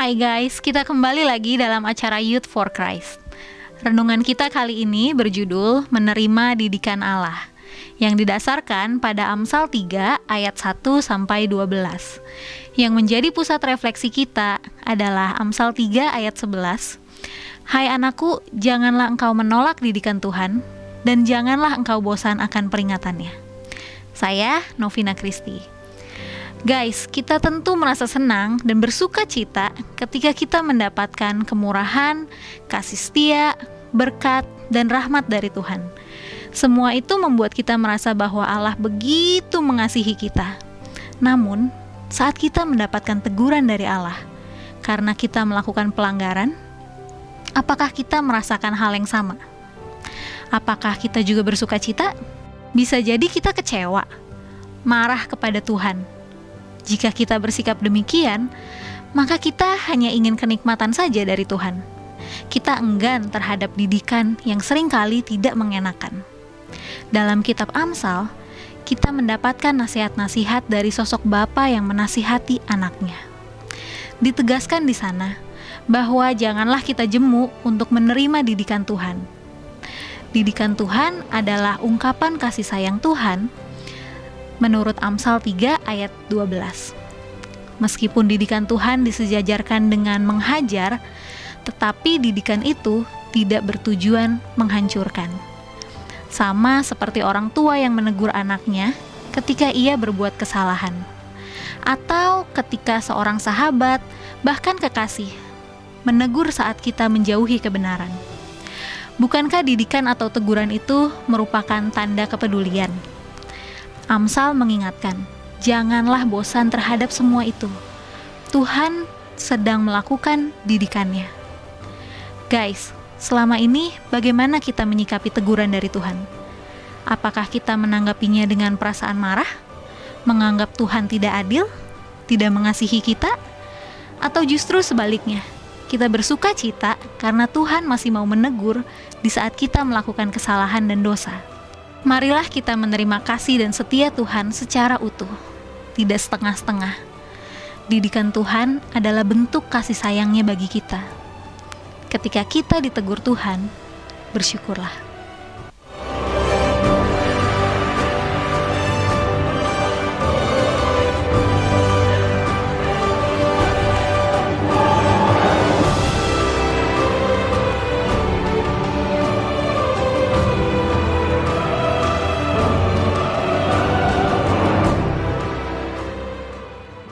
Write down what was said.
Hai guys, kita kembali lagi dalam acara Youth for Christ. Renungan kita kali ini berjudul Menerima Didikan Allah yang didasarkan pada Amsal 3 ayat 1 sampai 12. Yang menjadi pusat refleksi kita adalah Amsal 3 ayat 11. Hai anakku, janganlah engkau menolak didikan Tuhan dan janganlah engkau bosan akan peringatannya. Saya Novina Kristi. Guys, kita tentu merasa senang dan bersuka cita ketika kita mendapatkan kemurahan, kasih setia, berkat, dan rahmat dari Tuhan. Semua itu membuat kita merasa bahwa Allah begitu mengasihi kita. Namun, saat kita mendapatkan teguran dari Allah karena kita melakukan pelanggaran, apakah kita merasakan hal yang sama? Apakah kita juga bersuka cita? Bisa jadi kita kecewa, marah kepada Tuhan, jika kita bersikap demikian, maka kita hanya ingin kenikmatan saja dari Tuhan. Kita enggan terhadap didikan yang sering kali tidak mengenakan. Dalam kitab Amsal, kita mendapatkan nasihat-nasihat dari sosok bapa yang menasihati anaknya. Ditegaskan di sana bahwa janganlah kita jemu untuk menerima didikan Tuhan. Didikan Tuhan adalah ungkapan kasih sayang Tuhan menurut Amsal 3 ayat 12. Meskipun didikan Tuhan disejajarkan dengan menghajar, tetapi didikan itu tidak bertujuan menghancurkan. Sama seperti orang tua yang menegur anaknya ketika ia berbuat kesalahan, atau ketika seorang sahabat, bahkan kekasih, menegur saat kita menjauhi kebenaran. Bukankah didikan atau teguran itu merupakan tanda kepedulian? Amsal mengingatkan, janganlah bosan terhadap semua itu. Tuhan sedang melakukan didikannya. Guys, selama ini bagaimana kita menyikapi teguran dari Tuhan? Apakah kita menanggapinya dengan perasaan marah? Menganggap Tuhan tidak adil? Tidak mengasihi kita? Atau justru sebaliknya, kita bersuka cita karena Tuhan masih mau menegur di saat kita melakukan kesalahan dan dosa? Marilah kita menerima kasih dan setia Tuhan secara utuh, tidak setengah-setengah. Didikan Tuhan adalah bentuk kasih sayangnya bagi kita. Ketika kita ditegur Tuhan, bersyukurlah.